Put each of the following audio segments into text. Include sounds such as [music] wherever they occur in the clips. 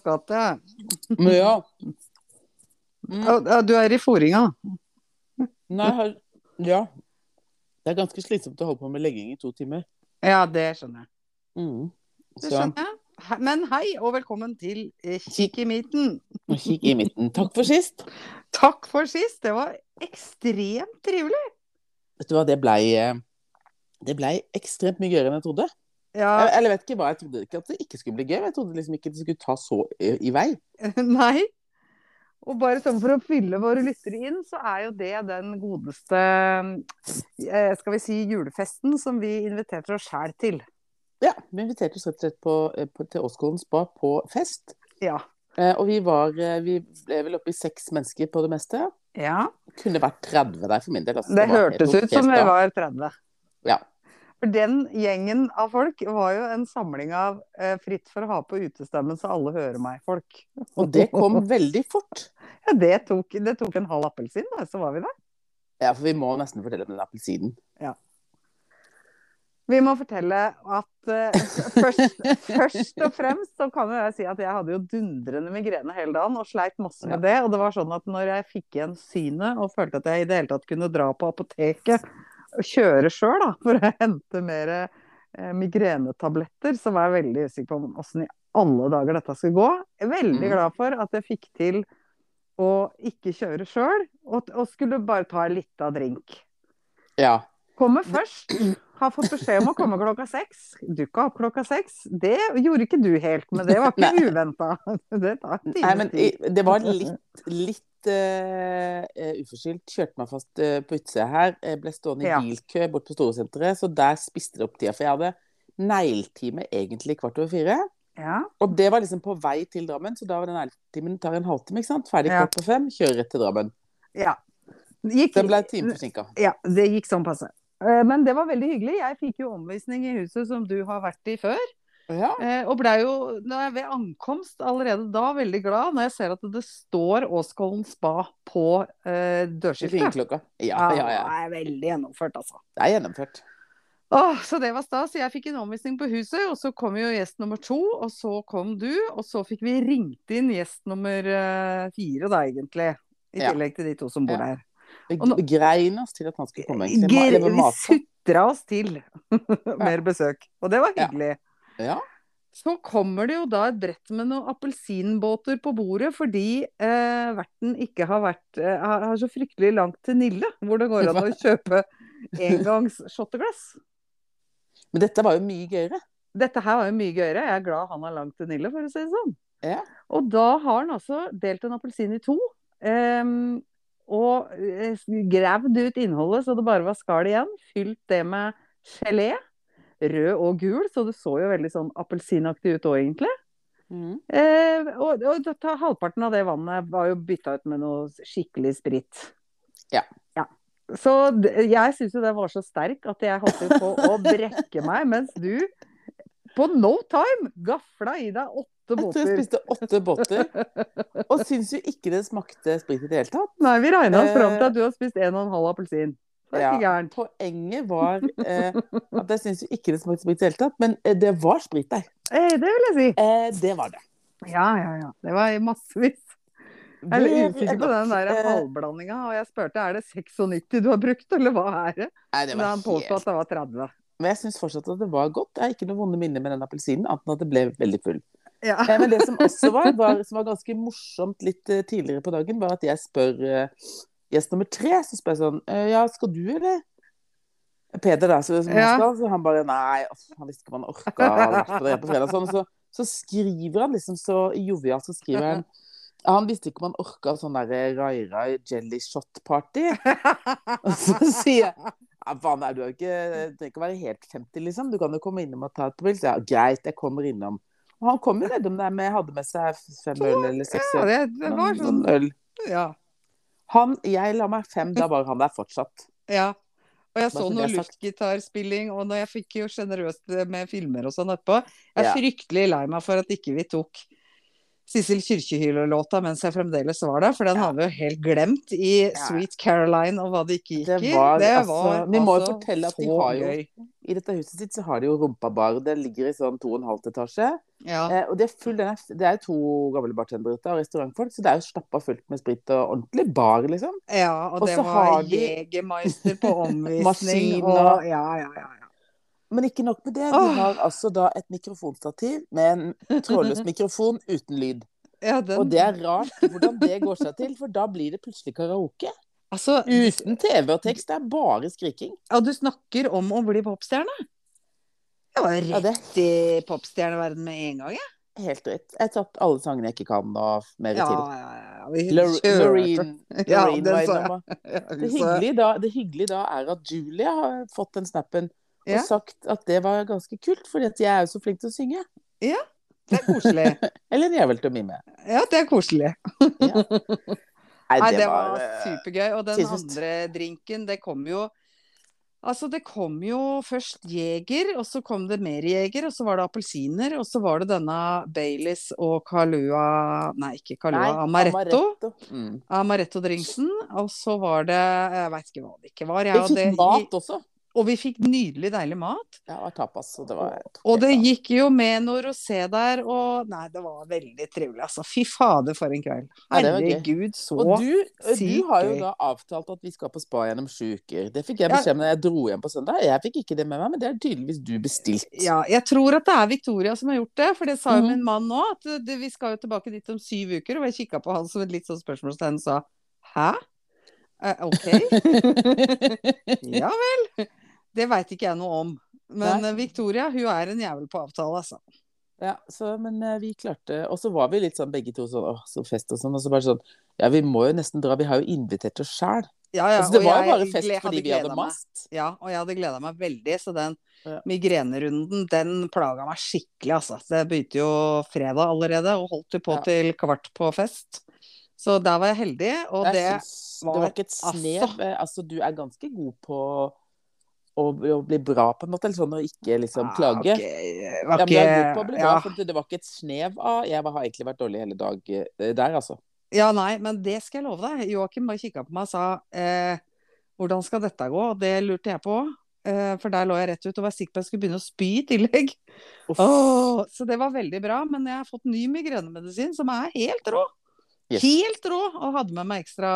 Skvatt jeg. Men ja. Mm. Du er i foringa. Nei, her, ja. Det er ganske slitsomt å holde på med legging i to timer. Ja, det skjønner jeg. Mm. Det skjønner jeg. Men hei, og velkommen til eh, Kikk i midten. kikk i midten. Takk for sist. Takk for sist. Det var ekstremt trivelig. Vet du hva, det blei eh, Det blei ekstremt mye gøyere enn jeg trodde. Ja, Jeg, eller vet ikke hva, jeg trodde ikke at det ikke skulle bli gøy. Jeg trodde liksom ikke det skulle ta så i, i vei. [laughs] nei. Og bare sånn for å fylle våre lyttere inn, så er jo det den godeste eh, skal vi si julefesten som vi inviterte oss sjæl til. Ja, Vi inviterte oss rett og slett på, eh, på, til Åsgården spa på fest. Ja. Eh, og vi var eh, Vi ble vel oppe i seks mennesker på det meste. ja. Kunne vært 30 der for min del. Altså. Det helt- hørtes ut som vi var 30. Ja. For den gjengen av folk var jo en samling av eh, fritt for å ha på utestemmen så alle hører meg-folk. Og det kom veldig fort. [laughs] Ja, det tok, det tok en halv appelsin, da, så var vi der. Ja, for vi må nesten fortelle om den appelsinen. Vi må fortelle at uh, først, [laughs] først og fremst så kan jeg si at jeg hadde jo dundrende migrene hele dagen og sleit masse med det. Og det var sånn at når jeg fikk igjen synet og følte at jeg i det hele tatt kunne dra på apoteket og kjøre sjøl for å hente mer eh, migrenetabletter, så var jeg veldig usikker på åssen i alle dager dette skulle gå. Jeg er veldig Mm. glad for at jeg fikk til å ikke kjøre sjøl, og, og skulle bare ta en lita drink. Ja. Kommer først. Har fått beskjed om å komme klokka seks. Dukka opp klokka seks. Det gjorde ikke du helt, men det var ikke uventa. [laughs] Det tar Nei, men det var litt, litt eh, uforskyldt. Kjørte meg fast uh, på utsida her. Jeg ble stående i Ja. bilkø bort på Storesenteret, så der spiste det opp tida. For jeg hadde negltime egentlig kvart over fire. Ja. Og det var liksom på vei til Drammen, så da var den negletimen tar en halvtime. ikke sant? Ferdig Ja. kvart på fem, kjører rett til Drammen. ja. Gikk, Den ble en time forsinka. ja, det gikk sånn passe. Eh, Men det var veldig hyggelig. Jeg fikk jo omvisning i huset som du har vært i før. Ja. Eh, Og blei jo når jeg ved ankomst allerede da veldig glad når jeg ser at det står Åskollen spa på eh, dørskiltet. Ja, ja, ja. Det er veldig gjennomført, altså. Det er gjennomført. Åh, så det var stas. Jeg fikk en omvisning på huset, og så kom jo gjest nummer to, og så kom du, og så fikk vi ringt inn gjest nummer eh, fire, da, egentlig. I tillegg til de to som bor der. Vi grein oss til at han skulle komme. egentlig. Vi sutra oss til [laughs] mer besøk, og det var hyggelig. Ja. Så kommer det jo da et brett med noen appelsinbåter på bordet, fordi eh, verten ikke har vært eh, har, så fryktelig langt til Nille, hvor det går an å kjøpe engangs shotteglass. Men dette var jo mye gøyere. Dette her var jo mye gøyere. Jeg er glad han har langt til Nille, for å si det sånn. Ja. Og da har han altså delt en appelsin i to. ehm, og eh, gravd ut innholdet så det bare var skall igjen. Fylt det med gelé. Rød og gul, så det så jo veldig sånn appelsinaktig ut òg, egentlig. Mm. Eh, og, og ta, halvparten av det vannet var jo bytta ut med noe skikkelig sprit. Ja. ja. Så jeg syns jo den var så sterk at jeg holdt på å brekke meg, mens du på no time gafla i deg åtte Jeg tror jeg spiste åtte båter. Og syns jo ikke det smakte sprit i det hele tatt. Nei, vi regna oss fram til Eh, at du har spist en og en halv appelsin. Ja. Poenget var eh, at jeg syns ikke det smakte sprit i det hele tatt, men eh, det var sprit der. Eh, det vil jeg si. Eh, det var det. Ja, ja, ja. Det var massevis. Jeg er litt usikker på den der Eh, halvblandinga, og jeg spurte er det 96 du har brukt, eller hva er det? Nei, det Men han påsto at det var 30. Men jeg syns fortsatt at det var godt. Jeg har ikke noe vonde minner med den appelsinen, annet enn at det ble veldig full. Ja. Eh, men det som også var, [laughs] var, som var ganske morsomt litt eh, tidligere på dagen, var at jeg spør eh, gjest nummer tre, så spør jeg sånn Ja, skal du, eller? Peder, da, så, Ja. han skal, så han bare Nei, off, han visste ikke om han orka å ha vært på det på fredag. Sånn, så, så skriver han liksom så jovialt, så skriver han han visste ikke om han orka sånn der Rai Rai jelly shot party. Og så sier jeg ja, faen, du er du trenger ikke å være helt 50, liksom. Du kan jo komme innom og ta et pils. Ja, greit, jeg kommer innom. Han kom jo nedom der med hadde med seg fem øl eller seks Ja, det, det var sånn øl. Ja. Han, jeg la meg fem, da var han der fortsatt. ja. Og jeg så det noe luftgitarspilling, og når jeg fikk jo sjenerøst med filmer og sånn etterpå Jeg er Ja. fryktelig lei meg for at ikke vi tok Sissel Kyrkjehyler-låta mens jeg fremdeles var der, for den Ja. har vi jo helt glemt i. Sweet Caroline og hva det ikke gikk Det i. var, Det altså, var vi må jo altså fortelle at de har jo. I dette huset sitt så har de jo rumpabar. Det ligger i sånn to og en halv etasje. Ja. Eh, og det er full, det er to gamle bartendere og restaurantfolk, så det er jo stappa fullt med sprit og ordentlig bar, liksom. ja, og Også det var de- Jegermeister på [laughs] omvisning og Ja, ja, ja. ja. Men ikke nok med det. De har altså da et mikrofonstativ med en trådløs mikrofon uten lyd. [laughs] ja den, Og det er rart hvordan det går seg til, for da blir det plutselig karaoke. altså, Uten TV og tekst. Det er bare skriking. Og du snakker om å bli popstjerne. Jeg var Ja, det rett i popstjerneverden med en gang, jeg. Ja. helt dritt. Jeg tatt alle sangene jeg ikke kan, og mer Ja, til. ja, ja. Vi kjører. Loreen. [laughs] Ja, den sa jeg. [laughs] Ja, Det hyggelige, da, det hyggelige da er at Julie har fått den snappen og Ja. sagt at det var ganske kult, fordi at jeg er jo så flink til å synge. Ja, Det er koselig. [laughs] Eller en jævel til å mime. Ja, det er koselig. Ja. Nei, Nei, det, det var, var supergøy. Og den andre drinken, det kom jo Altså, det kom jo først Jeger, og så kom det mer Jeger, og så var det appelsiner, og så var det denne Baileys og Kalua Nei, ikke Kalua, Nei, Amaretto. Amaretto. Mm. Amaretto-drinksen. Og så var det Jeg veit ikke hva det ikke var. jeg, Vi og fikk det- mat også. Og vi fikk nydelig, deilig mat. Ja, og tapas. Og det var Og det gikk jo med noe rosé der, og Nei, det var veldig trivelig, altså. Fy fader, for en kveld. Det var. Herregud, så Og du, du har jo da avtalt at vi skal på spa gjennom sju uker. Det fikk jeg beskjed om da jeg dro hjem på søndag. Jeg fikk ikke det med meg, men det er tydeligvis du bestilt. Ja, jeg tror at det er Victoria som har gjort det, for det sa jo mm. min mann nå. At det, vi skal jo tilbake dit om syv uker, og jeg kikka på han som et litt sånn spørsmålstegn og sa hæ? Eh, ok, [laughs] ja vel. Det veit ikke jeg noe om. Men Nei. eh, Victoria, hun er en jævel på avtale, altså. Ja, så, men eh, vi klarte Og så var vi litt sånn begge to sånn åh, så fest og sånn. Og så bare sånn Ja, vi må jo nesten dra. Vi har jo invitert oss sjæl. Ja, ja, altså, det var jo bare fest fordi vi hadde mast. Ja, og jeg hadde gleda meg veldig, så den Ja. migrenerunden, den plaga meg skikkelig, altså. Det begynte jo fredag allerede, og holdt jo på Ja. til kvart på fest. Så der var jeg heldig, og Jeg det syns det var var ikke et snev Altså, Altså, du er ganske god på å, å bli bra, på en måte. Eller sånn å ikke liksom Ah, klage. Ah, okay. var ikke... ja, men bra, ja. for det var ikke et snev av Jeg har egentlig vært dårlig hele dag eh, der, altså. ja, nei, men det skal jeg love deg. Joakim bare kikka på meg og sa eh, hvordan skal dette gå? Og det lurte jeg på. Eh, for der lå jeg rett ut og var sikker på at jeg skulle begynne å spy i tillegg. Oh, så det var veldig bra. Men jeg har fått ny migrenemedisin som er helt rå. Yes. Helt rå! Og hadde med meg ekstra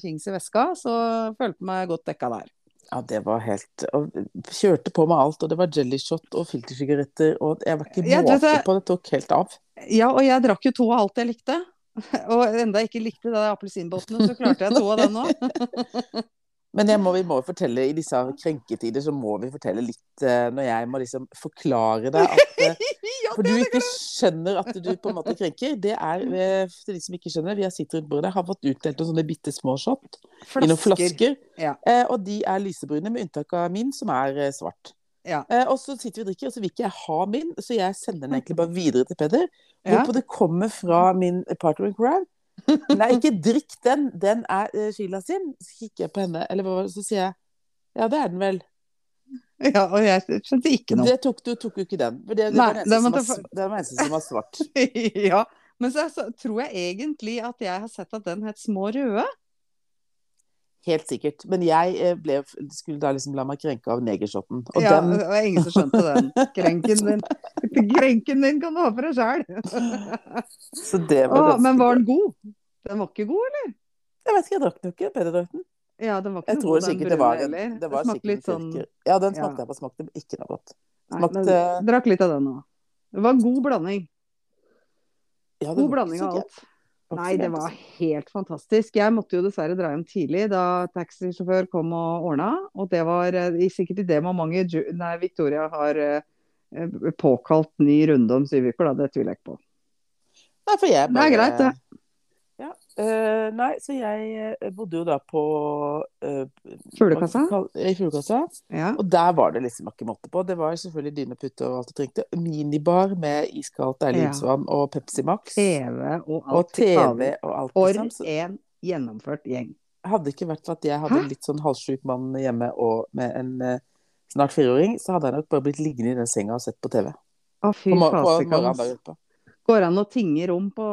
Kings i veska, så følte meg godt dekka der. Ja, det var helt og Kjørte på med alt, og det var jellyshot og filtersigaretter, og jeg var ikke måte det- på. Det tok helt av. Ja, og jeg drakk jo to av alt jeg likte. [laughs] Og enda jeg ikke likte de appelsinbåtene, så klarte jeg to av den òg. [laughs] Men jeg må, vi må fortelle, i disse krenketider så må vi fortelle litt eh, Når jeg må liksom forklare deg at eh, [laughs] For du ikke skjønner at du på en måte krenker. Det er, eh, for de som ikke skjønner, vi har sittet rundt bordet, har fått utdelt noen sånne bitte små shot i noen flasker. Ja. Og de er lysebrune, med unntak av min, som er svart. Ja. Og så sitter vi og drikker, og så vil ikke jeg ha min, så jeg sender den egentlig bare [laughs] videre til Peder. Ja. Hvorpå det kommer fra min partner in crime. Nei, ikke drikk den, den er uh, Sheila sin. Så kikker jeg på henne, eller hva, var det, så sier jeg ja, det er den vel. ja, og jeg skjønte ikke noe. Det tok, du tok jo ikke den. For det, det, Nei, var den eneste som eneste som var svart. [laughs] ja, men så, så tror jeg egentlig at jeg har sett at den het Små røde. Helt sikkert. Men jeg eh, ble, skulle da liksom la meg krenke av negershotten. Og ja, den det var ingen som skjønte den. Krenken din, [laughs] krenken din kan du ha for deg sjæl. Så det var ganske Men var den god? Den var ikke god, eller? Jeg vet ikke, jeg drakk den jo ikke. Peder drakk den. Ja, den var ikke Jeg tror god, den sikkert det var en det var smakte litt sånn. Ja, den ja. smakte jeg på. Smakte ikke noe godt. Nei, Smakte men Drakk litt av den òg. Det var god blanding. ja, God blanding av alt. Nei, det var helt fantastisk. Jeg måtte jo dessverre dra hjem tidlig da taxisjåfør kom og ordna. Og det var eh, sikkert i det momentet nei, Victoria har eh, påkalt ny runde om syv uker, da. Det tviler jeg ikke på. altså. Nei, for jeg Det er greit, det. Ja. Uh, nei, så jeg eh, bodde jo da på uh, Fuglekassa? I fuglekassa. Ja. Og der var det liksom ikke måte på. Det var selvfølgelig dyne, putte og alt du trengte. Minibar med iskaldt deilig Ja. og Pepsi Max. TV og alt. Og TV og alt, For liksom. En gjennomført gjeng. hadde det ikke vært for at jeg hadde en litt sånn halvsjuk mann hjemme og med en uh, snart fireåring, så hadde jeg nok bare blitt liggende i den senga og sett på TV. Å, fy fasikans. Går an å tinge rom på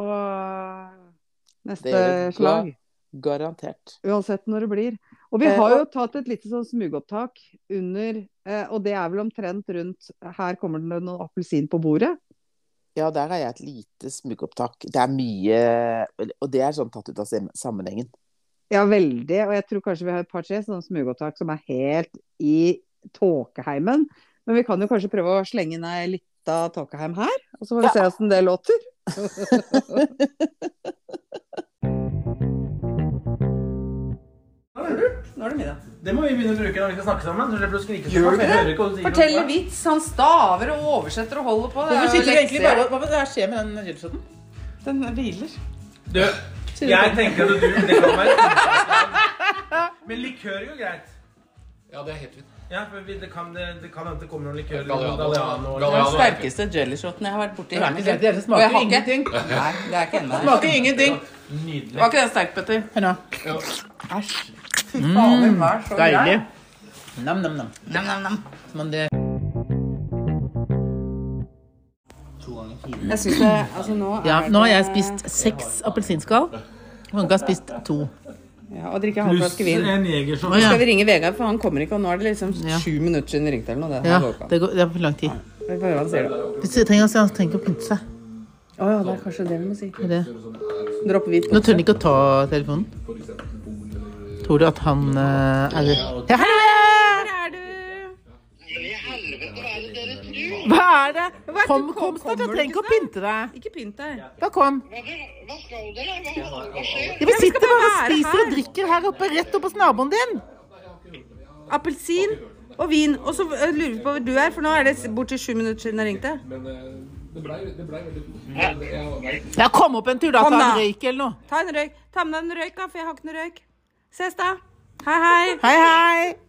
neste slag? Garantert. Uansett når det blir. Og vi Eh, har jo tatt et lite sånn smugopptak under eh, Og det er vel omtrent rundt Her kommer det noen appelsin på bordet. Ja, der har jeg et lite smugopptak. Det er mye Og det er sånn tatt ut av sammenhengen. Ja, veldig. Og jeg tror kanskje vi har et par-tre sånne smugopptak som er helt i tåkeheimen. Men vi kan jo kanskje prøve å slenge inn ei lita tåkeheim her, og så får vi Ja. se åssen det låter. [laughs] [laughs] [laughs] Nå er det middag. Det må vi begynne å bruke når vi skal snakke sammen. Så slipper du å skrike så sier. Fortell vits. Han staver og oversetter og holder på. Det sitter du egentlig Hva hva skjer med den gelshoten? Den hviler. Du, jeg tenker at du det være Men likør er jo greit. Ja, det er helt fint. Ja, for vi, det kan hende det kommer noen likører. Galliano. Ja, sterkeste jellyshoten jeg har vært borti. Det det, smaker jeg ingenting. Nei, det er ikke ennå. Smaker ingenting. Nydelig. Var ikke den sterk, Petter? Hør nå. Æsj. Grei. Deilig. Nam, nam, nam. Nam, nam, nam. Men det Jeg synes det, altså nå er Ja, nå har jeg spist seks appelsinskall. Wenche har spist to. Ja, og drikke halv flaske vin. en jegershot. Å. Skal vi ringe Vegard, for han kommer ikke, og nå er det liksom Ja. sju minutter siden vi ringte eller noe. Det, Ja, det, går, det er for lang tid. Vi får høre hva han sier, da. Hvis trenger, han trenger ikke å pynte seg. Å ja, det er kanskje det vi må si. Det Nå tør han ikke å ta telefonen. Tror du at han eh, er Ja, hallo! Her er du! Hva er det? Hva Kom, kom- kom snart. Jeg du trenger ikke å pynte deg. Ikke pynt deg. Bare kom. Hva skal dere? Hva, skjer? Vi sitter bare og spiser og drikker her oppe, rett oppe hos naboen din. Appelsin og vin. Og så øh, lurer vi på hvor du er, for nå er det bort til sju minutter siden jeg ringte. Men eh, det blei det ble veldig Ja, kom opp en tur, da. Ta en røyk eller noe. Ta en røyk. Ta med deg en røyk, da, for jeg har ikke noe røyk. Ses da. Hei, hei. Hei, hei. [laughs]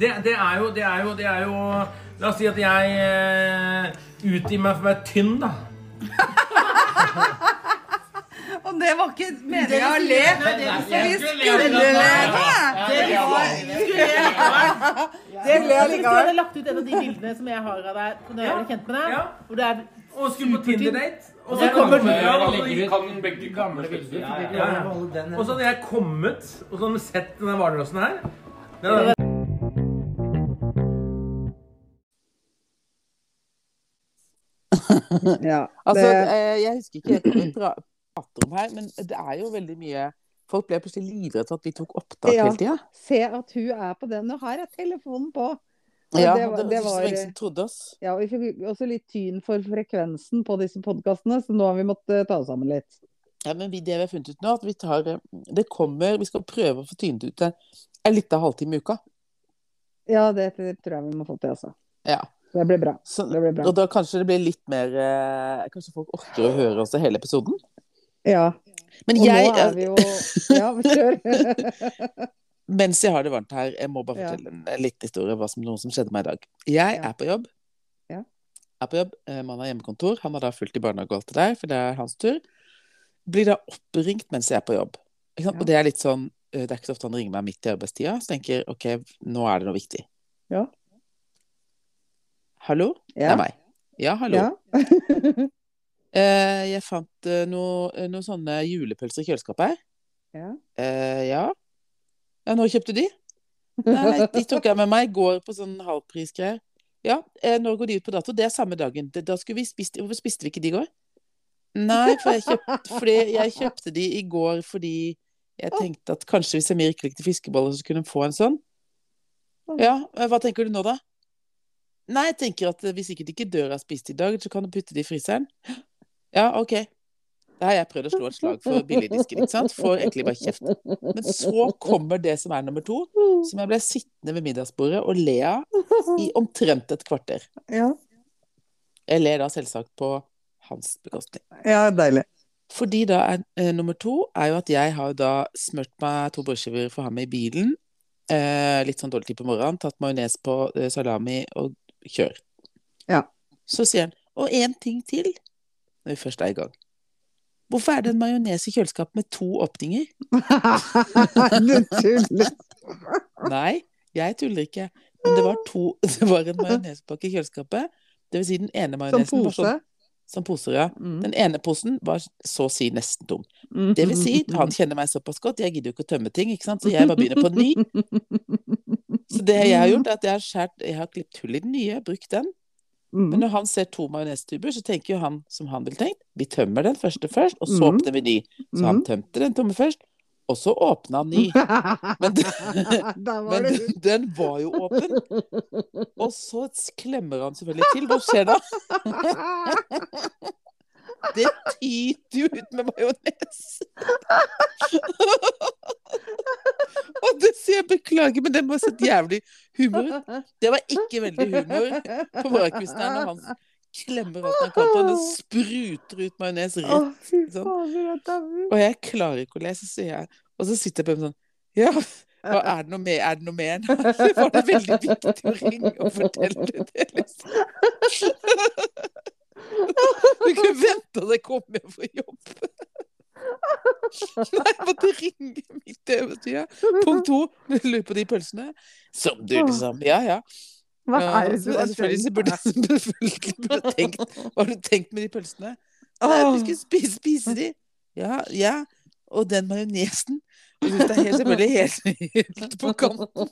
Det, det, er jo, det, er jo, det er jo La oss si at jeg eh, utgir meg for å være tynn, da. [laughs] Og det var ikke meninga å le. Så vi skulle le. Det ble Hvis du hadde lagt ut en av de bildene som jeg har av deg når jeg er kjent med deg, Ja. hvor er Og skulle på Tinder-date. Og så kommer kommer fram, og så- begge gamle bilder. Ja, ja. Og så hadde jeg kommet og så hadde jeg sett denne hvalrossen her. Den [laughs] Ja, Altså, eh, jeg husker ikke helt hva vi pra- prater om her, men det er jo veldig mye Folk ble plutselig livredde for at vi tok opptak Ja. hele tida. se at hun er på den, og her er telefonen på. Og Ja, det var- det var var- som trodde oss. Ja, og vi fikk også litt tyn for frekvensen på disse podkastene, så nå har vi måttet eh, ta oss sammen litt. Ja, men vi, det vi har funnet ut nå, at vi tar eh, Det kommer Vi skal prøve å få tynet ut en, en liten halvtime i uka. Ja, det tror jeg vi må få til, altså. Ja. Det blir bra. Så, Det blir bra. og da kanskje det blir litt mer eh, Kanskje folk orker å høre også hele episoden. Ja. Men Og jeg, nå er vi jo Ja, kjør. [laughs] [laughs] mens jeg har det varmt her, jeg må bare fortelle en, en liten historie som, noe som skjedde meg i dag. Jeg Ja. er på jobb. Ja. Er på jobb. Man Mannen har hjemmekontor. Han har da fulgt i barnehage og alt det der, for det er hans tur. Blir da oppringt mens jeg er på jobb. Ikke sant? Ja. Og det er litt sånn eh, Det er ikke så ofte han ringer meg midt i arbeidstida, så tenker OK, nå er det noe viktig. Ja. Hallo? Det er meg. Ja, hallo. Ja. [laughs] Eh, jeg fant noen noe, eh, sånne julepølser i kjøleskapet her. Ja. Eh, ja. Ja, når kjøpte de? Nei, de tok jeg med meg i går på sånn halvprisgreier. Ja, eh, når går de ut på dato? Det er samme dagen. Da skulle vi spist, hvorfor spiste vi ikke de i går? Nei, for jeg kjøpte, fordi jeg kjøpte de i går fordi jeg tenkte at kanskje hvis Emir ikke likte fiskeboller, så kunne hun få en sånn. Ja, hva tenker du nå, da? Nei, jeg tenker at hvis ikke de ikke dør av spist i dag, så kan du putte de i fryseren. Ja, OK. Da har jeg prøvd å slå et slag for billigdisken, ikke sant? Får egentlig bare kjeft. Men så kommer det som er nummer to, som jeg ble sittende ved middagsbordet og le av i omtrent et kvarter. Ja. Jeg ler da selvsagt på hans bekostning. ja, deilig. Fordi da er eh, nummer to er jo at jeg har da smurt meg to brødskiver for ham i bilen. Eh, litt sånn dårlig tid på morgenen. Tatt majones på eh, salami og kjør. Ja. Så sier han Og én ting til, når vi først er i gang. Hvorfor er det en majones i kjøleskapet med to åpninger? [laughs] du tuller. Nei, jeg tuller ikke. Men det var to [laughs] Det var en majonespakke i kjøleskapet. Det vil si den ene Som majonesen var pose. sånn Som poser, ja. Mm. Den ene posen var så å si nesten tom. Det vil si, han [laughs] kjenner meg såpass godt, jeg gidder jo ikke å tømme ting, ikke sant? så jeg bare begynner på ny. Så det jeg har gjort, er at jeg har skjært Jeg har klippet hull i den nye, brukt den. Men Mm. når han ser to majonestuber, så tenker jo han som han ville tenkt. Vi tømmer den første først, og så Mhm. åpner vi ny. Så han tømte den tomme først, og så åpna han ny. [laughs] Men, men den, den var jo åpen. Og så klemmer han selvfølgelig til. Hva skjer da? [laughs] Det tyter jo ut med majones. Og det sier jeg beklager, men det må sett jævlig humor ut. Det var ikke veldig humor på morgenkvisten her når han klemmer opp den kanten, og det spruter ut majones rett. sånn. Og jeg klarer ikke å lese, sier jeg Og så sitter jeg på en sånn Ja, Og er det noe mer? Er det noe mer? [laughs] Var det veldig viktig å ringe og fortelle det, liksom. [laughs] Du kunne vente til jeg kom hjem fra jobb. [laughs] Nei, jeg måtte ringe midt i øvetida. Punkt to, lurer på de pølsene. Som du, liksom. Ja, ja. Hva er det du har Selvfølgelig burde [laughs] tenkt Hva har du tenkt med de pølsene? Nei, vi skulle spise, spise de. Ja, ja. Og den majonesen. Og synes det er helt, selvfølgelig [laughs] helt, på kanten.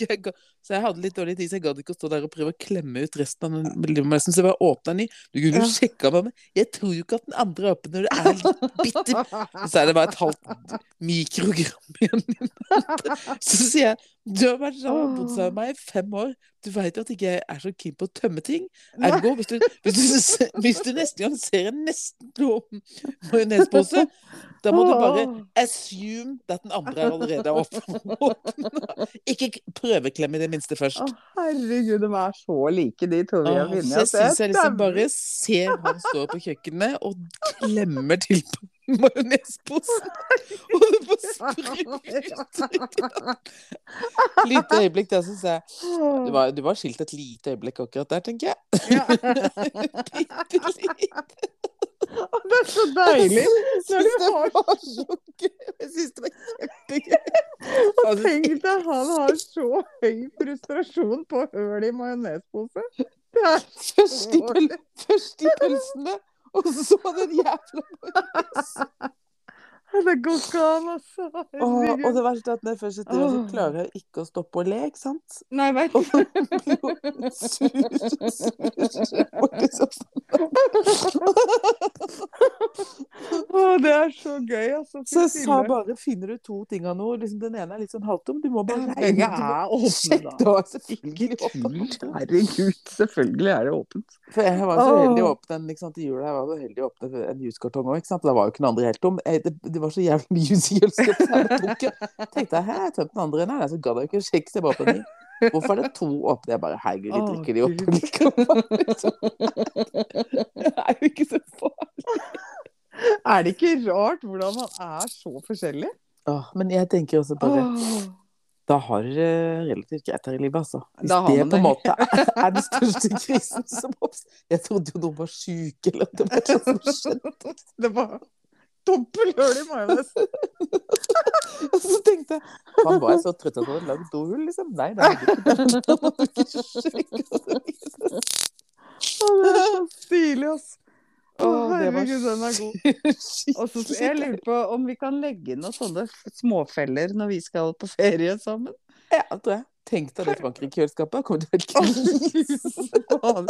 Jeg så jeg hadde litt dårlig tid, så jeg gadd ikke å stå der og prøve å klemme ut resten av den majonesen. Så jeg bare åpna den i. Du kunne jo sjekka meg, jeg tror jo ikke at den andre er åpen når det er litt bitte [laughs] Så er det bare et halvt mikrogram igjen. Så sier jeg du har vært sammen bodd sammen med meg i fem år. Du veit at ikke jeg er så keen på å tømme ting. Ergo, hvis du, hvis du, hvis du neste gang ser en nesten blå majonespose, da må du bare assume at den andre er [laughs] allerede åpen. [laughs] Ikke prøveklem i det minste først. Å, herregud, de er så like, de to vi har Åh, funnet. jeg syns jeg liksom bare ser han står på kjøkkenet og klemmer til på majonesposen. [laughs] Og det får sprut! ut. Lite øyeblikk der syns jeg du var, du var skilt et lite øyeblikk akkurat der, tenker jeg. Ja. Bitte. Å, Det er så deilig! Når du det har så gøy. Jeg syns det var kjempegøy. Og tenk deg, han har så høy frustrasjon på høl i majonespose. [laughs] Først i pølsene, og så den jævla [laughs] majonesen. Det går ikke an, altså. Og, Og det verste er at når jeg først sitter der, så klarer jeg ikke å stoppe å le, ikke sant? Nei, veit Og så blir sur, sur, det er så gøy, altså. Så jeg sa bare finner du to ting av noe, liksom den ene er litt sånn halvtom, du må bare Ja, er åpne, [laughs] sjekke- da. Det selvfølgelig. Kult. Herregud, selvfølgelig er det åpent. For jeg var så heldig å liksom, i jula. Jeg var så heldig å åpne en juskartong òg, ikke sant. Da var jo ikke den andre helt tom. Jeg, det, det var så jævlig mye så jeg tok. Tenkte jeg, hæ, jeg tømte den andre. Nei, så gadd jeg ikke å sjekke, så jeg bare åpnet den. Hvorfor er det to åpne? Jeg bare herregud, vi drikker de opp likevel. [laughs] liksom. Det er jo ikke så farlig. [laughs] Er det ikke rart hvordan man er så forskjellig? Åh, men jeg tenker også bare Åh. Da har dere relativt greit her i livet, altså. Hvis det på en måte er, er den største [laughs] krisen som oppstår Jeg trodde jo noen var syke, eller at det var noe som skjedde. Det var dobbel høl i majonesen. [laughs] Og så tenkte jeg Han var så trøtt at han hadde lagd dohull, liksom. Nei, det er ikke det. [laughs] Ikke sjekket det. Å, det er så [laughs] stilig, ass. Å, det var herregud, den er god. Og så jeg lurer på om vi kan legge inn noen sånne småfeller når vi skal på ferie sammen. Ja, tror jeg. Tenk deg det smaker i kjøleskapet. Kommer til å være krise.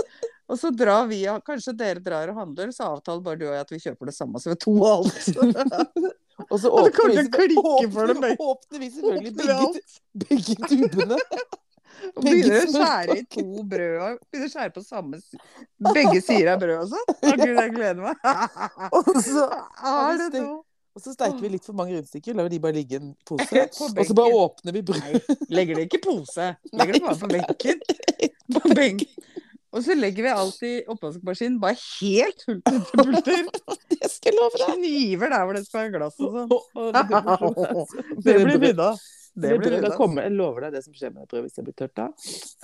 Og så drar vi, kanskje dere drar og handler, så avtaler bare du og jeg at vi kjøper det samme, så vi har to av alt. [laughs] Og så Og åpner vi, åpner, åpner vi selvfølgelig [laughs] [laughs] begge, begge tubene. Og begynner å skjære i to brød, og begynner å skjære på samme begge sider av brødet og sånn. Å gud, jeg gleder meg. Og så, Er det noe? Og så steiker vi litt for mange rundstykker, lar vi de bare ligge i en [laughs] pose. Og så bare åpner vi brød. Legger det ikke i pose. [laughs] Legger det bare på benken. [laughs] På benken. Og så legger vi alt i oppvaskmaskinen, bare helt hulter til bulter. Det skal jeg love deg. Kniver der hvor det skal være glass og sånn. Det blir brød. Det blir brød. Det brød, kommer, jeg lover deg det som skjer med brødet hvis jeg blir tørt da.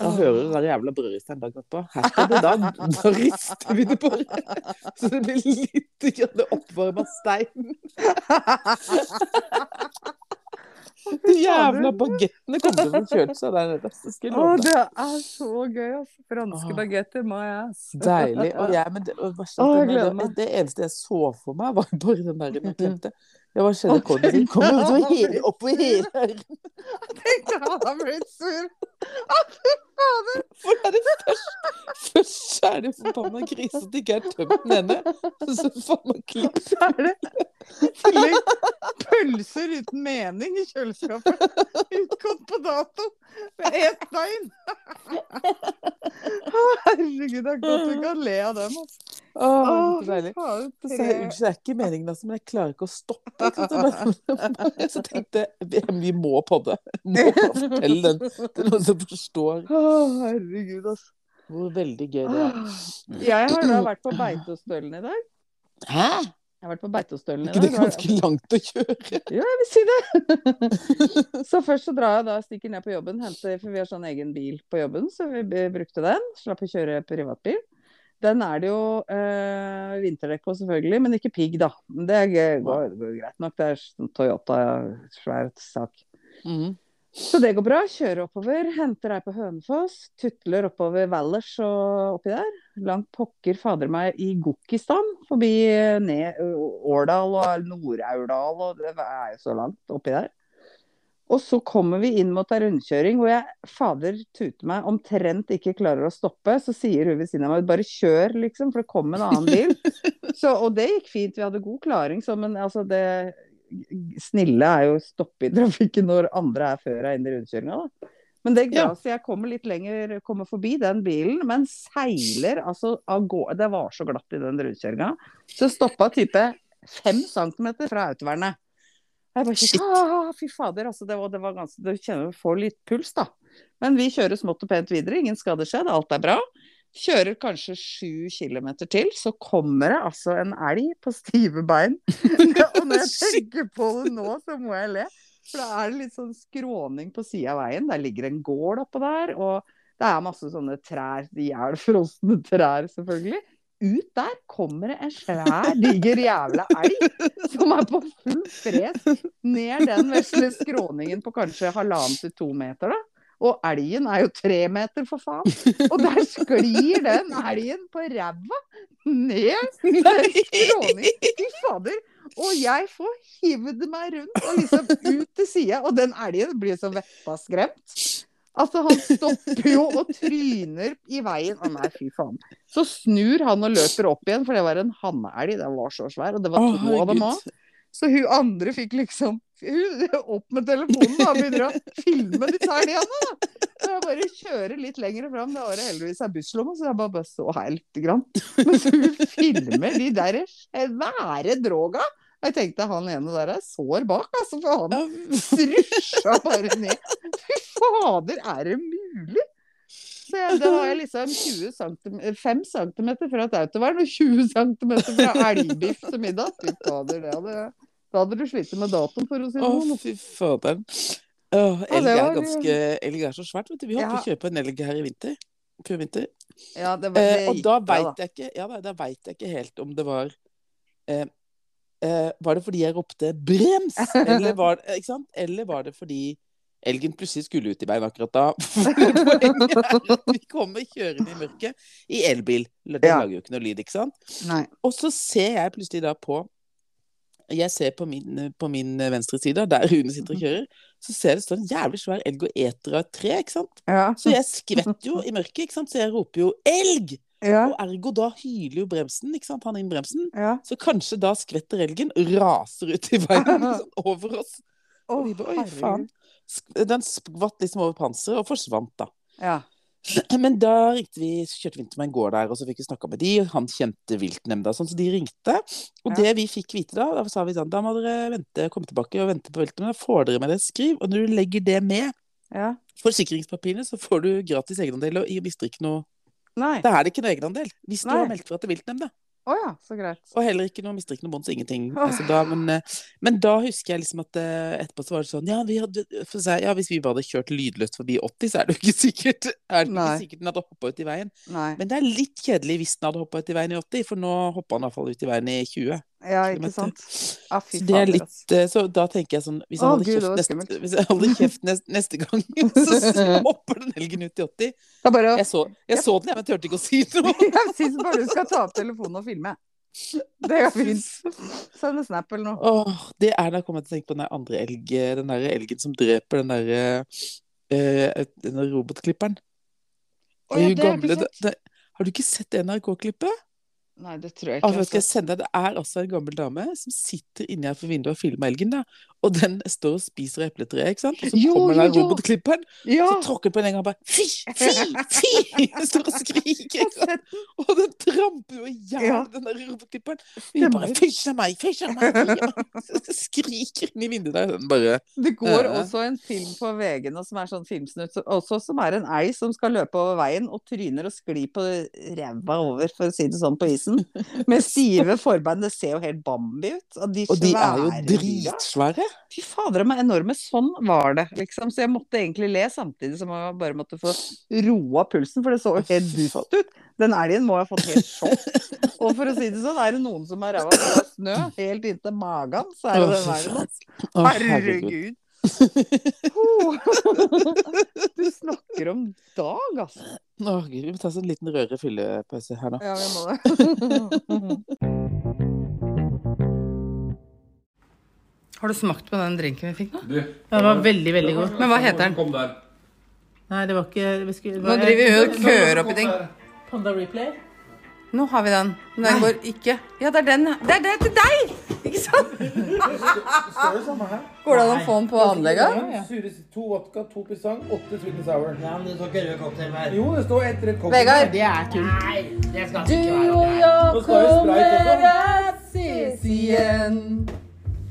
Da hører du den jævla brødristeren dagen etterpå. Her skal det da, rister vi det bare. Så det blir litt grann oppvarma stein. De jævla bagettene kommer til å få kjølt seg der nede. Å, det er så gøy, altså. Franske bagetter, my ass. Deilig. Og jeg, men det, og skjedde jeg det, det eneste jeg så for meg, var bare den der glemte jeg. Ja, hva skjedde? Utover [laughs] hele, oppover hele ørnen. Tenk tenkte han har blitt sur. Å, fy fader. For det er det først. Først er det forbanna grise at det ikke er tømt den ene. Så får man klipp. Så er det i tillegg pølser uten mening i kjøleskapet. Utgått på dato ett døgn. Å, Herregud, det er godt vi kan le av dem. Altså. Å, Å, så deilig. Så jeg unnskyld, det er ikke meningen, altså, men jeg klarer ikke å stoppe. ikke? Så tenkte jeg vi- må podde. Må fortelle den til noen som forstår Å, herregud, altså. hvor veldig gøy det er. Jeg har da vært på Beitostølen i dag. Hæ? Jeg har vært på Beitostølen i ikke det ganske langt å kjøre? Ja, jeg vil si det. [laughs] så først så drar jeg da, stikker ned på jobben, henter, for vi har sånn egen bil på jobben, så vi brukte den. Slapp å kjøre privatbil. Den er det jo eh, vinterdekk på, selvfølgelig, men ikke pigg, da. Det går, går greit nok. Det er sånn Toyota, svær sak. Mm. Så det går bra. Kjører oppover, henter ei på Hønefoss, tutler oppover Valdres og oppi der. Langt pokker fader meg i Gokkistan, forbi eh, ned Årdal og Nord-Aurdal, og det er jo så langt oppi der. Og så kommer vi inn mot ei rundkjøring hvor jeg fader tuter meg omtrent ikke klarer å stoppe. Så sier hun ved siden av meg bare kjør, liksom, for det kom en annen bil. [laughs] Så, og det gikk fint, vi hadde god klaring, så, men altså det snille er jo å stoppe i trafikken når andre er før deg inn i rundkjøringa, da. Men det gikk bra, Ja. så jeg kommer litt lenger, kommer forbi den bilen, men seiler altså av gårde. Det var så glatt i den rundkjøringa. Så stoppa type fem centimeter fra autovernet. Jeg bare Shit. ah, Fy fader, altså. Det var, det var ganske Du kjenner du får litt puls, da. Men vi kjører smått og pent videre. Ingen skader skjedd, alt er bra. Kjører kanskje sju kilometer til, så kommer det altså en elg på stive bein. [laughs] [laughs] og når jeg tenker på det nå, så må jeg le. For da er det litt sånn skråning på sida av veien. Der ligger en gård oppå der, og det er masse sånne trær, de er frosne trær, selvfølgelig. Ut der kommer det en svær, diger jævla elg som er på full fres ned den vesle skråningen på kanskje halvannen til to meter, da. Og elgen er jo tre meter, for faen. Og der sklir den elgen på ræva ned den skråningen. Fy fader. Og jeg får hivd meg rundt og liksom ut til sida, og den elgen blir så vettaskremt. Altså, han stopper jo og tryner i veien. Å nei, fy faen. Så snur han og løper opp igjen, for det var en hanneelg. Den var så svær, og det var to to av dem òg. Så hun andre fikk liksom hun, opp med telefonen da, og begynner å filme disse elgene. Så jeg bare kjører litt lenger fram. Det var det heldigvis ei busslomme, så jeg bare, bare så her lite grann. Men så hun filmer de der svære droga. Jeg tenkte han ene der er sår bak, altså. For han strusja bare ned. Fy fader, er det mulig? Så jeg, da har jeg liksom 20 cm, 5 cm fra et autovern og 20 cm fra elgbiff til middag. Fy fader, det hadde, da hadde du slitt med datoen, for å si det Å, sånn. fy faderen. Åh, elg er ganske Elg er så svært, vet du. Vi holdt på Ja. å kjøpe en elg her i vinter. Før vinter. Ja, det var, det Eh, og da veit jeg ikke Ja, da, da vet jeg ikke helt om det var eh, eh, Var det fordi jeg ropte 'brems'? Eller var? [laughs] Eller var det fordi elgen plutselig skulle ut i veien akkurat da? [laughs] Vi kommer kjørende i mørket i elbil. Det Ja. lager jo ikke noe lyd, ikke sant? Nei. Og så ser jeg plutselig da på Jeg ser på min, på min venstre side, der Rune sitter og kjører, så ser jeg det står en jævlig svær elg og eter av et tre, ikke sant? Ja. Så jeg skvetter jo i mørket, ikke sant? Så jeg roper jo 'elg'! Ja. Og ergo da hyler jo bremsen, ikke sant? Han inn bremsen. ja. Så kanskje da skvetter elgen, raser ut i veien sånn [laughs] over oss. Og vi bare, Oi, faen. Den skvatt liksom over panseret og forsvant, da. Ja. [clears throat] Men da ringte vi, kjørte vi inn til en gård der, og så fikk vi snakka med de, han kjente viltnemnda, sånn, så de ringte. Og Ja. det vi fikk vite da, da sa vi sånn, da må dere vente, komme tilbake og vente på viltnemnda, får dere med det skriv, og når du legger det med ja. forsikringspapirene, så får du gratis egenandel, og mister ikke noe, Nei. da er det ikke noe egenandel, hvis du Nei. har meldt fra til viltnemnda. Oh, ja, så greit. Og heller ikke noe, mister ikke bånd, så ingenting. Altså, da, men, eh, men da husker jeg liksom at eh, etterpå så var det sånn Ja, vi hadde, å ja hvis vi bare hadde kjørt lydløst forbi 80, så er det jo ikke sikkert er det ikke sikkert den hadde hoppa ut i veien. Nei. Men det er litt kjedelig hvis den hadde hoppa ut i veien i 80, for nå hoppa den iallfall ut i veien i 20. Ja, ikke sant. Ah, Så det er litt eh, Så da tenker jeg sånn Hvis jeg holder Gud, neste, hvis jeg holder kjeft neste, neste gang, [laughs] så hopper den elgen ut i 80. Det er bare Jeg så, jeg så den, jeg, men turte ikke å si noe. [laughs] Jeg syns bare du skal ta opp telefonen og filme. Det går fint. Send en snap eller noe. Oh, det er da jeg kommer til å tenke på den andre elg, den der elgen som dreper den derre uh, den der robotklipperen. Oh, ja, det har gamle- det- det- Har du ikke sett NRK-klippet? Nei, det tror jeg Ah, ikke. Altså, skal jeg Altså. sende deg? Det er altså en gammel dame som sitter inni her for vinduet og filmer elgen. da. Og den står og spiser epletreet, ikke sant? Og så Jo, kommer den robotklipperen, Ja! så tråkker på den en gang og bare Fy! Fy! Fy! [laughs] Står og skriker. Ikke sant? Og den tramper jo i hjel, Ja. den der robotklipperen. Vi bare Fysj av meg! Fysj av meg! fysj av meg!» Så Skriker inn i vinduet der. Den bare Det går uh, også en film på VG nå som er sånn filmsnutt, også som er en ei som skal løpe over veien og tryner og sklir på ræva over, for å si det sånn, på isen. Med stive forbein. Det ser jo helt Bambi ut. Og de, Og de er jo dritsvære. Fy fader, de er enorme. Sånn var det, liksom. Så jeg måtte egentlig le samtidig som jeg bare måtte få roa pulsen, for det så jo helt dust ut. Den elgen må ha fått helt sjokk. Og for å si det sånn, er det noen som har ræva full av snø helt inntil magen, så er det den verden, altså. Herregud. [laughs] Du snakker om dag, altså. Å, Gud, vi må ta oss en liten rødere fyllepause her nå. Ja, vi må det. [laughs] Har du smakt på den drinken vi fikk nå? Du, Den var veldig, veldig god. Men hva heter den? Kom der. Nei, det var ikke vi skulle, Nå driver vi og køer opp i ting. Panda Replay. Nå har vi den. Men den går ikke Ja, det er den. Det er det til deg! Ikke sant? [laughs] Går det an å få den på anlegget? To vodka, to pisang, åtte sweet and sour. Ja, men det står ikke rød cocktail her. Jo, det står ett rett cocktail. Vegard. Det er kult. Nei, det skal ikke være Du og jeg kommer at ses igjen.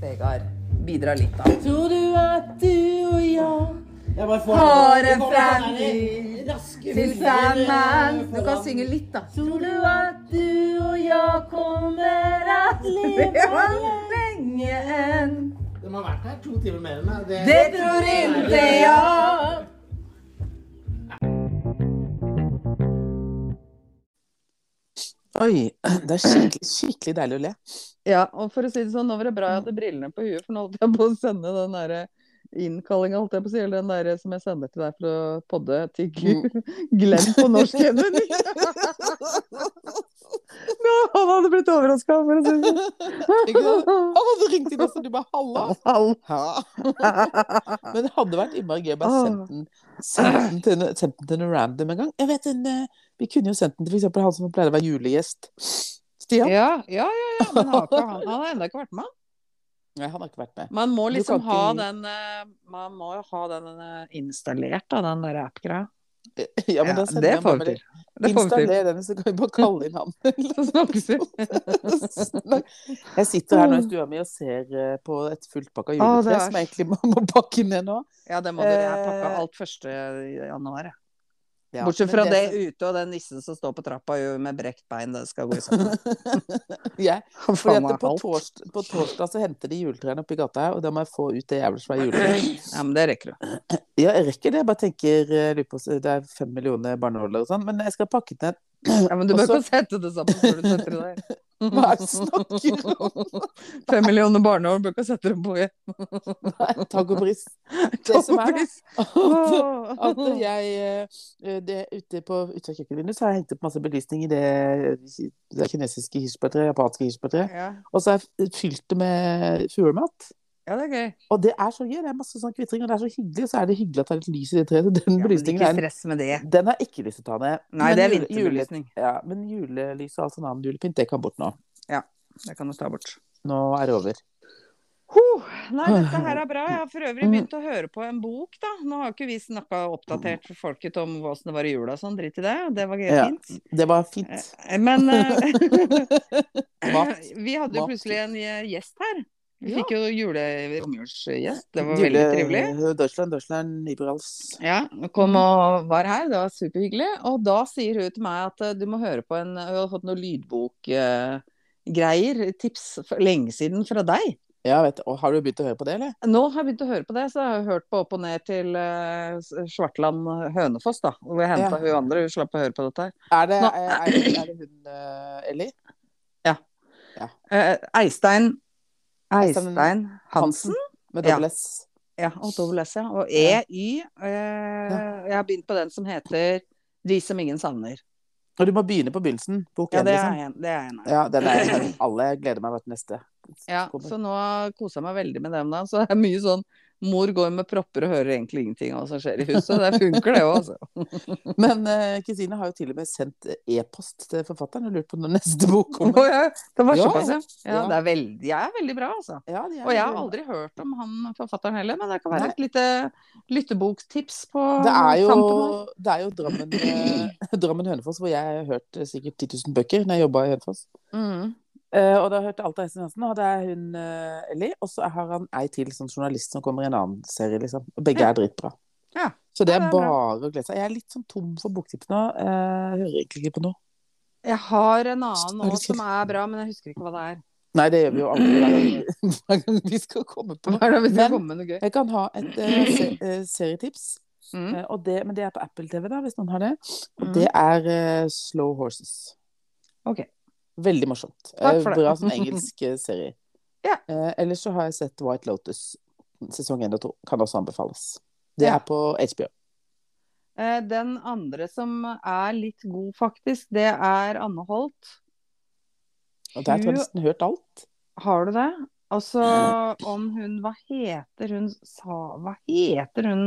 Vegard, bidra litt, da. Tror du at du og jeg Har en sånn fremtid der raske Til melodier, sammen. eh, Du kan synge litt, da. Tror du at du og jeg kommer [laughs] at leve lenge enn. De har vært her to timer mer enn meg. Det, Det tror ikke jeg. Oi, det er skikkelig, skikkelig deilig å le. Ja, og for å si det sånn, nå var det bra jeg hadde brillene på huet, for nå holdt jeg på å sende den derre innkallinga, holdt jeg på å si, eller den derre som jeg sender til deg for å podde til G- [laughs] Glenn på norsk Henry. [laughs] Nå, han hadde blitt overraska, for å si det sånn. Han hadde ringt inn, og så du bare halla. [laughs] Hall. Ja. Men det hadde vært innmari gøy å bare sendt den, den, til, en- den til noe random en gang. Jeg vet en, eh, Vi kunne jo sendt den til f.eks. han som pleide å være julegjest. Stian? Ja, ja, ja, ja, men han, han har ennå ikke vært med. Nei, han har ikke vært med. Man må liksom kan ha ikke- den eh, Man må jo ha den eh, installert, da, den der app-greia. [laughs] Ja, men Ja, det jeg. Det får vi til. Installer den, så kan vi bare kalle inn han. [laughs] Så snakkes vi. Jeg sitter her nå i stua mi og ser eh, på et fullpakka juletre, ah, er- som jeg egentlig må, pakke ned nå. Ja, det må du. Jeg pakka alt 1. januar, jeg. Ja, Bortsett fra det, det, ute og den nissen som står på trappa jo, med brekt bein. Det skal gå i sammen. [laughs] [laughs] Meg på, torsdag, på torsdag så henter de juletrærne oppi gata her, og da må jeg få ut det jævla svære juletreet. [clears throat] Ja, men det rekker du. [clears throat] Ja, jeg rekker det. Jeg bare tenker eh, Det er fem millioner barneholder og sånn, men jeg skal pakke ned. [clears throat] Ja, men du bør Også- ikke sette det sammen før du setter det der. [laughs] Hva er det du snakker om? [laughs] Fem millioner barneår bør ikke sette dem på igjen. Nei, Takk og pris. Det som er, at, at jeg eh, det, Ute på ute av kjøkkenvinduet så har jeg hengt opp masse belysning i det, det kinesiske kirsebærtreet, japanske kirsebærtreet. Ja. Og så har jeg fylt det med fuglemat. Ja, det er gøy. Og det er så gøy. Det er masse sånn kvitring, og det er så hyggelig. Så er det hyggelig at det er litt lys i det treet. Den Ja, belysningen ikke stress med det. Den har jeg ikke lyst til å ta ned. Nei, Men det er vinterbelysning. Ja, men julelys og alt sånn annen julepynt, det kan bort nå. Ja, Det kan du ta bort. Nå er det over. Huh. Nei, dette her er bra. Jeg har for øvrig begynt å høre på en bok, da. Nå har jo ikke vi snakka oppdatert for folket om åssen det var i jula og sånn, drit i det. Det var gøy, Ja. fint. Det var fint. Eh, Men eh, [laughs] [laughs] vi hadde jo plutselig en eh, gjest her. Vi Ja. fikk jo jule romjulsgjest. Det var veldig trivelig. Deutschland, Deutschland, Liberals. Ja, kom og var her, det var superhyggelig. Og da sier hun til meg at eh, du må høre på en Hun har fått noen lydbokgreier, tips for lenge siden fra deg. Ja, vet. Og har du begynt å høre på det, eller? Nå har jeg begynt å høre på det, så jeg har hørt på Opp og ned til eh, Svartland Hønefoss, da. Hvor jeg henta Ja. hun andre, hun slapp å høre på dette her. Er det, er, er, er det hun Ellie? Ja. Eh, Eistein Eistein Hansen. Med Ja. dobbel S. Ja, og dobbel S, ja. Og EY. Eh, jeg har begynt på den som heter De som ingen savner. Og du må begynne på begynnelsen. Bok Ja, én, er liksom. en. Det er en. Ja, den er en. [laughs] alle gleder meg til neste. Ja, så nå koser jeg meg veldig med dem da. Så det er mye sånn Mor går med propper og hører egentlig ingenting av hva som skjer i huset. Det funker, det òg, altså. [laughs] Men eh, Kristine har jo til og med sendt e-post til forfatteren og lurt på når neste bok [laughs] kommer. kommer. ja, det var såpass, ja. ja. ja. Det er veldig, jeg er veldig bra, altså. Ja, er Og jeg har aldri hørt om han forfatteren heller, men det kan være Nei. et lite lytteboktips på Det er jo, det er jo Drammen, eh, [clears throat] Drammen Hønefoss, hvor jeg har hørt eh, sikkert 10 000 bøker når jeg jobba i Hønefoss. Mm. Eh, og da hørte alt av Esen Hansen, og det er hun uh, Ellie. Og så har han ei til sånn journalist som kommer i en annen serie, liksom. Og begge Ja. er dritbra. Ja. Så det Ja, er det er bra. bare å glede seg. Jeg er litt sånn tom for boktips nå. Uh, hører egentlig ikke på noe. Jeg har en annen nå som er bra, men jeg husker ikke hva det er. Nei, det gjør vi jo aldri [clears throat] hver gang, [laughs] vi skal komme på noe. Men-? Jeg kan ha et se, [clears throat] serietips. Mm. Og det, men det er på Apple TV, da, hvis noen har det. Og Mm. det er Slow Horses. Ok. Veldig morsomt. Eh. Bra [laughs] sånn engelsk eh, serie. Ja. Eh, ellers så har jeg sett White Lotus sesong 1 og 2. Kan også anbefales. Det Ja. er på HBO. Eh, Den andre som er litt god, faktisk, det er Anne Holt. Og der tror jeg nesten hørt alt. Har du det? Altså om hun Hva heter hun sa Hva heter hun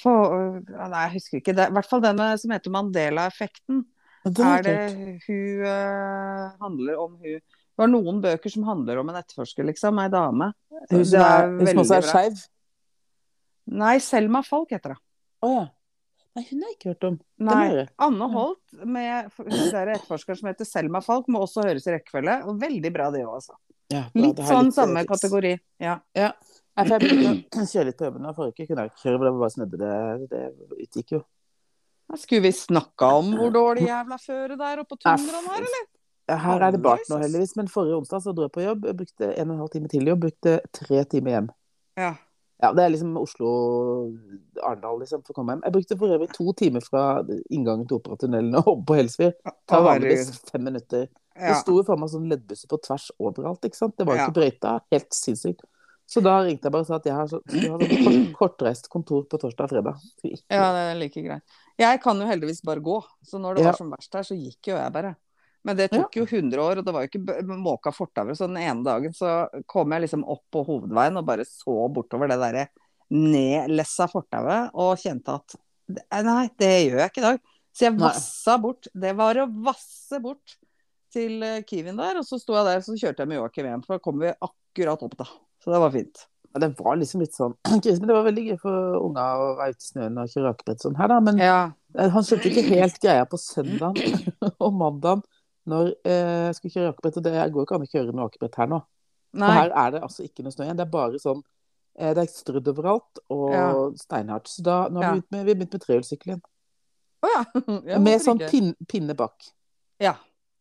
for, Nei, jeg husker ikke. Det i hvert fall den som heter Mandela-effekten. Det er, Er det hun uh, handler om hun Det var noen bøker som handler om en etterforsker, liksom. Ei dame. Hun som er hun som også er skeiv? Nei, Selma Falk heter det. Å ja. Nei, hun har jeg ikke hørt om. Nei. Anne Holt med hun etterforskeren som heter Selma Falk, må også høres i rekkefølge. Og veldig bra, det òg, altså. Ja, bra, Litt sånn litt, eh, samme kategori. Ja. Ja. Jeg begynte å [clears throat] kjøre litt på jobben. Forrige uke kunne jeg ikke kjøre, for det var bare snødde. Det, det utgikk jo. Skulle vi snakka om hvor dårlig jævla føre det er på tundraen her, eller? Her er det bart nå, heldigvis. Men forrige onsdag så dro jeg på jobb. Jeg brukte en og en halv time til jobb. Brukte tre timer hjem. Ja. Ja, det er liksom Oslo-Arendal, liksom, for å komme hjem. Jeg brukte for øvrig to timer fra inngangen til Operatunnelen og opp på Helsfyr. Tar vanligvis fem minutter. Det sto jo for meg sånn leddbusser på tvers overalt, ikke sant. Det var jo ikke brøyta. Helt sinnssykt. Så da ringte jeg bare og sa at jeg har så, ha sånn kort, kortreist kontor på torsdag og fredag. Ikke- ja, det er like greit. Jeg kan jo heldigvis bare gå, så når det Ja. var som verst her, så gikk jo jeg bare. Men det tok jo 100 år, og det var jo ikke måka fortauer. Så den ene dagen så kom jeg liksom opp på hovedveien og bare så bortover det derre nedlessa fortauet og kjente at nei, det gjør jeg ikke i dag. Så jeg vassa bort. Det var å vasse bort til eh, Kiwien der, og så sto jeg der, så kjørte jeg med Joakim hjem, for da kom vi akkurat opp, da. Så det var fint. Ja, det var liksom litt sånn [clears throat] krise, men det var veldig gøy for unga å være ute i snøen og kjøre akebrett sånn her, da. Men Ja. eh, han skjønte ikke helt greia på søndagen [clears throat] og mandagen når eh, jeg skulle kjøre akebrett. Og det går ikke an å kjøre noe akebrett her nå. For her er det altså ikke noe snø igjen. Det er bare sånn eh, Det er strødd overalt og Ja. steinhardt. Så da nå har vi med, vi begynt med trehjulssykkel igjen. Oh, ja. [laughs] med sånn pin, pinne bak. Ja.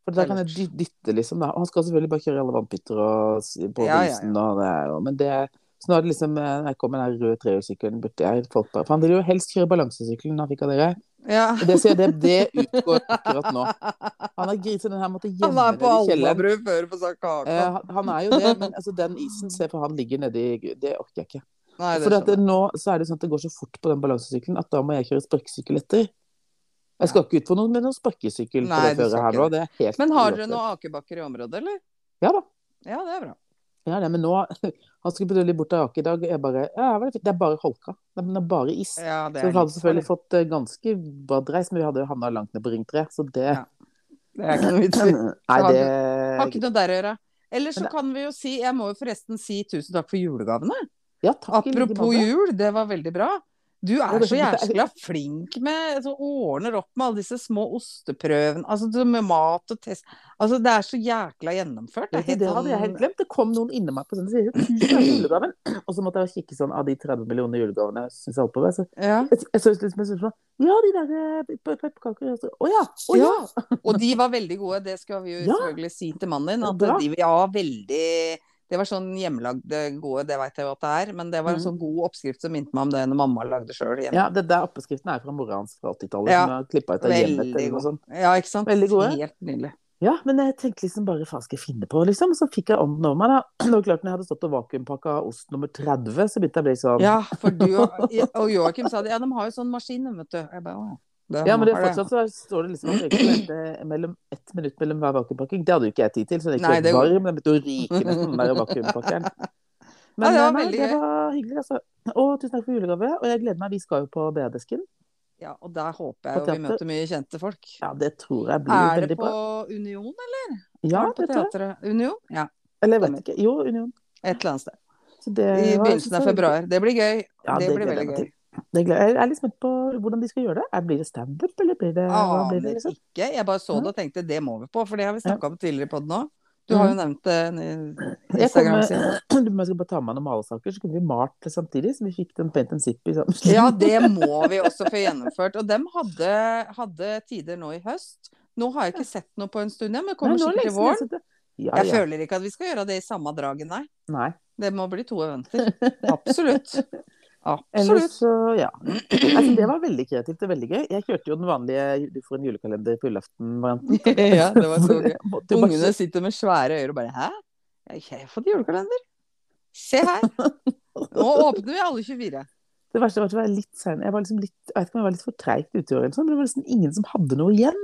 For da kan jeg dytte, liksom. Da. Og han skal selvfølgelig bare kjøre i alle vannpytter og på Ja, isen og det er Men det Så nå er det liksom eh, Når jeg kom med den røde trehjulssykkelen, burde jeg folk bare For han ville jo helst kjøre balansesykkelen han fikk av dere. ja. Det det, det utgår akkurat nå. [laughs] Han er gris, den her måtte Han gjemme er på nede i kjelleren. Alnabru før på St. Eh, han- han er jo det, men altså, den isen, se for han ligger nedi Det orker jeg ikke. Nei, det For nå så er det sånn at det går så fort på den balansesykkelen at da må jeg kjøre sparkesykkel etter. Jeg skal ikke ut for noe med noen sparkesykkel på Nei, det føret her nå. Det er helt Men har dere noen akebakker i området, eller? Ja da. Ja, det er bra. Ja, det, men nå [laughs] Han skulle prøve litt bort av Ake i dag. Jeg bare Ja, det fint. Det er bare holka. Det er bare is. Ja, er Så vi hadde selvfølgelig fått eh, ganske bra dreis, men vi hadde jo havna langt ned på Ring 3, så det Ja. Det er ikke [laughs] noe vits i. Har ikke noe der å gjøre. Ellers så kan vi jo si Jeg må jo forresten si tusen takk for julegavene. Ja, takk Apropos jul, det var veldig bra. Du er så jæskla flink med så Ordner opp med alle disse små osteprøvene. Altså med mat og test Altså det er så jækla gjennomført. Det Det hadde jeg helt sånn glemt. Det kom noen inni meg på sånn side. Julegaven. [clears throat] Og så måtte jeg kikke sånn av de 30 millioner julegavene jeg syns jeg holdt på med. Så ja. jeg, jeg så liksom jeg sånn Ja, de der eh, pe- pepperkaker. Å ja! Å ja! Ja. Og de var veldig gode. Det skal vi jo selvfølgelig si til mannen din. At de var veldig Det var sånn hjemmelagde gode, det veit jeg jo at det er. Men det var en Mhm. sånn god oppskrift som minte meg om det når mamma lagde sjøl hjemme. Ja, det der oppskriften er fra mora hans fra 80-tallet, Ja. som klippa ut av hjemmet Veldig eller noe god. sånt. Ja, ikke sant? Veldig gode. Helt nydelig. Ja, men jeg tenkte liksom bare hva skal jeg finne på, liksom. Så fikk jeg ånden over meg, da. [clears throat] Det var klart, når jeg hadde stått og vakuumpakka ost nummer 30, så begynte jeg å bli sånn Ja, for du og, [laughs] og Joakim sa det. Ja, de har jo sånn maskin, vet du. Jeg bare, å, det Ja, men det, har fortsatt så står det liksom at jeg skal mellom ett minutt mellom hver vakuumpakking. Det hadde jo ikke jeg tid til, så den gikk Nei, det- varm. Den begynte å ryke nesten, den der vakuumpakkeren. [laughs] Men Ja, det var nei, veldig det var hyggelig, altså. Og tusen takk for julegave. Og jeg gleder meg. Vi skal jo på BR-desken. Ja, og der håper jeg jo vi møter mye kjente folk. Ja, det tror jeg blir Er det på. Union, eller? Ja, Er det tror jeg. Union? Ja, Eller jeg vet ikke. Jo, Union. et eller annet sted. Så det I begynnelsen av februar. Det blir gøy. Ja, det det blir veldig gøy. Jeg er litt spent på hvordan de skal gjøre det. Blir det standup, eller blir det, hva blir det? Liksom? ikke. Jeg bare så det og tenkte det må vi på, for det har vi snakka om tidligere på den òg. Du Mm. har jo nevnt det i Jeg Instagram-siden. Jeg, [clears throat] skal bare ta med noen malesaker, så kunne vi malt det samtidig, så vi fikk den paint and zip i sammen. Ja, det [laughs] må vi også få gjennomført. Og dem hadde, hadde tider nå i høst. Nå har jeg ikke sett noe på en stund, ja, men det kommer Nei, sikkert i våren. jeg. Ja, Jeg ja. føler ikke at vi skal gjøre det i samme draget, nei. Nei. Det må bli to eventer. [laughs] Absolutt. Absolutt. så, ja. Altså, det var veldig kreativt og veldig gøy. Jeg kjørte jo den vanlige Du får en julekalender på julaften-varianten. [laughs] Ja, det var så gøy. [laughs] Ungene sitter med svære øyne og bare Hæ? Jeg har fått julekalender. Se her. [laughs] Nå åpner vi alle 24. Det verste var at jeg var litt sein. Jeg var liksom litt, jeg vet ikke om jeg var litt for treigt ute i år, sånn, men det var nesten ingen som hadde noe igjen.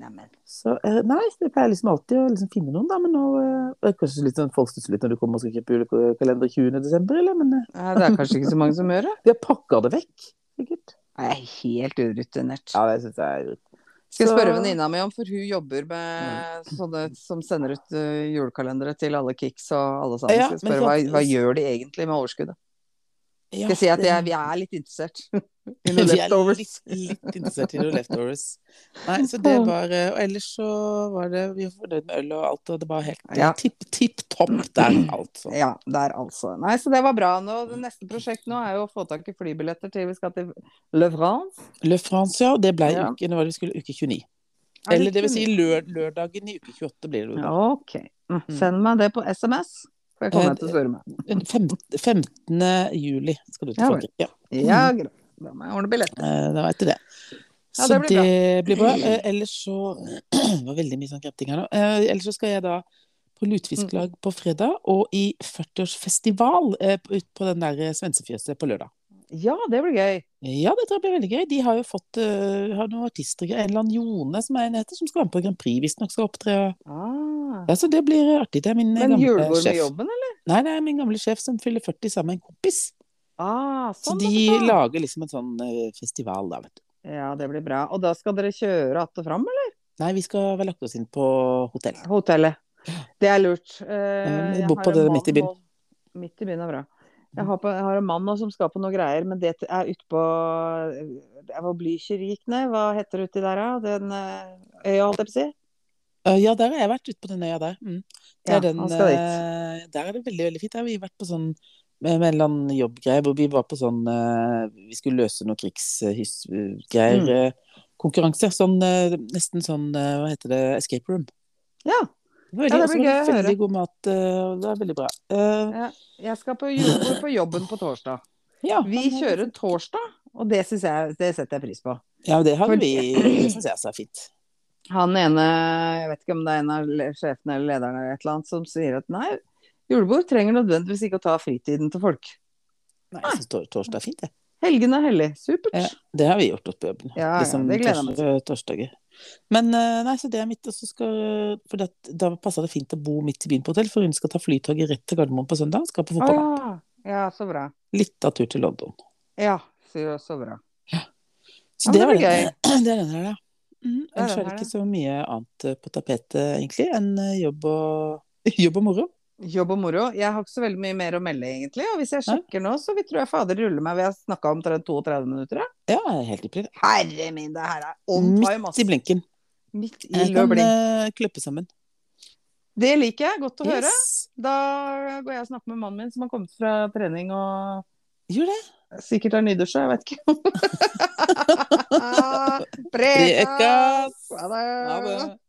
Neimen. Så eh, nei, jeg pleier liksom alltid å liksom finne noen, da. Men nå eh, det er Kanskje litt sånn folk stusser litt når du kommer og skal kjøpe julekalender 20. desember, eller? Men eh, Ja, Det er kanskje ikke så mange som gjør det. [laughs] de har pakka det vekk, sikkert. Jeg er helt urutinert. Ja, det syns jeg er greit. Skal jeg spørre venninna mi om, for hun jobber med sånne som sender ut julekalendere til alle Kicks og alle sammen. Ja, Skal jeg spørre hva, hva gjør de egentlig med overskuddet? Ja, Skal jeg si at jeg, vi er litt interessert [laughs] i noen [laughs] Vi er litt, litt interessert i noe leftovers. Nei, så det var Og ellers så var det Vi var fornøyd med øl og alt, og det var helt Ja. tipp, tipp topp der, altså. Ja, der altså. Nei, så det var bra. Nå, det neste prosjekt nå er jo å få tak i flybilletter til vi skal til Le France. Le France, ja. Det ble Ja. uke var det vi skulle uke 29. Er Eller det vil si lør, lørdagen i uke 28 blir det Ja. Ok. Mm, Send meg det på SMS, for jeg kommer Eh, til å spørre meg. 15. juli skal du til. Frankrike. Ja. Ja, greit. Da må jeg ordne billetter. Eh, Da veit du det. Ja, Så det blir det blir bra. Eh, Ellers så [clears throat] Det var veldig mye sånn krepting her nå. Eh, Ellers så skal jeg da på lutefisklag på fredag, og i 40-årsfestival eh, på- ut på den der Svensefjøset på lørdag. Ja, det blir gøy. Ja, det tror jeg blir veldig gøy. De har jo fått uh, har noen artister, en eller annen Jone som er en heter, som skal være med på Grand Prix, visstnok skal opptre. Ah. Ja, så det blir artig. Det er min Men gamle julebord med jobben, eller? Nei, det er min gamle sjef som fyller 40 sammen med en kompis. Ah, Så sånn de det lager liksom en sånn eh, festival da, vet du. Ja, det blir bra. Og da skal dere kjøre att og fram, eller? Nei, vi skal vel lagt oss inn på hotell. Hotellet. Det er lurt. Eh, bor på det midt i byen. Midt i byen er bra. Jeg har, på, jeg har en mann nå som skal på noe greier, men det er utpå Blüchervikne, hva heter det uti der, da? Den eh, øya, holdt jeg på å si? Eh, ja, der har jeg vært ute på den øya der. Mm. Ja, den, der er det veldig, veldig fint. Der har vi vært på sånn med en eller annen jobbgreie hvor vi var på sånn eh, Vi skulle løse noen krigsgreier. Mm. eh, konkurranse. Sånn eh, nesten sånn Hva heter det? Escape room. Ja. Det veldig, Ja, det blir gøy å høre. veldig god mat. det er veldig bra. Ja. Jeg skal på julebord på jobben på torsdag. ja, Vi kjører torsdag, og det, jeg, det setter jeg pris på. Ja, det har For- vi. Det syns jeg er fint. Han ene, jeg vet ikke om det er en av sjefene eller lederne eller et eller annet, som sier at nei, julebord trenger nødvendigvis ikke å ta fritiden til folk. Nei, jeg syns tor torsdag er fint, jeg. Helgen er hellig. Supert. Ja, det har vi gjort oppe på jobben. Ja, ja, liksom det gleder jeg meg til. torsdager. Men eh, nei, så det er mitt, så skal For det, da passer det fint å bo midt i byen på hotell, for hun skal ta flytoget rett til Gardermoen på søndag. Skal på fotballkamp. Ah, ja. ja, så bra. Litt av tur til London. Ja, så, så bra. Så Ja, men det, var det den. [clears throat] det er den her, ja. Mm, Det er ellers er det ikke så mye annet eh, på tapetet, egentlig, enn eh, jobb og, [laughs] jobb og moro. Jobb og moro. Jeg har ikke så veldig mye mer å melde, egentlig. Og hvis jeg sjekker nå, så vi tror jeg fader ruller meg. Vi har snakka om 32 minutter, ja. Ja, helt ypperlig. Herre min, det her er on time, Midt i blinken. Midt i Jeg kan eh, klippe sammen. Det liker jeg. Godt å høre. Da går jeg og snakker med mannen min, som har kommet fra trening og Gjør det. sikkert har nydusja, jeg vet ikke. [laughs] [laughs] Prekas! Ha det.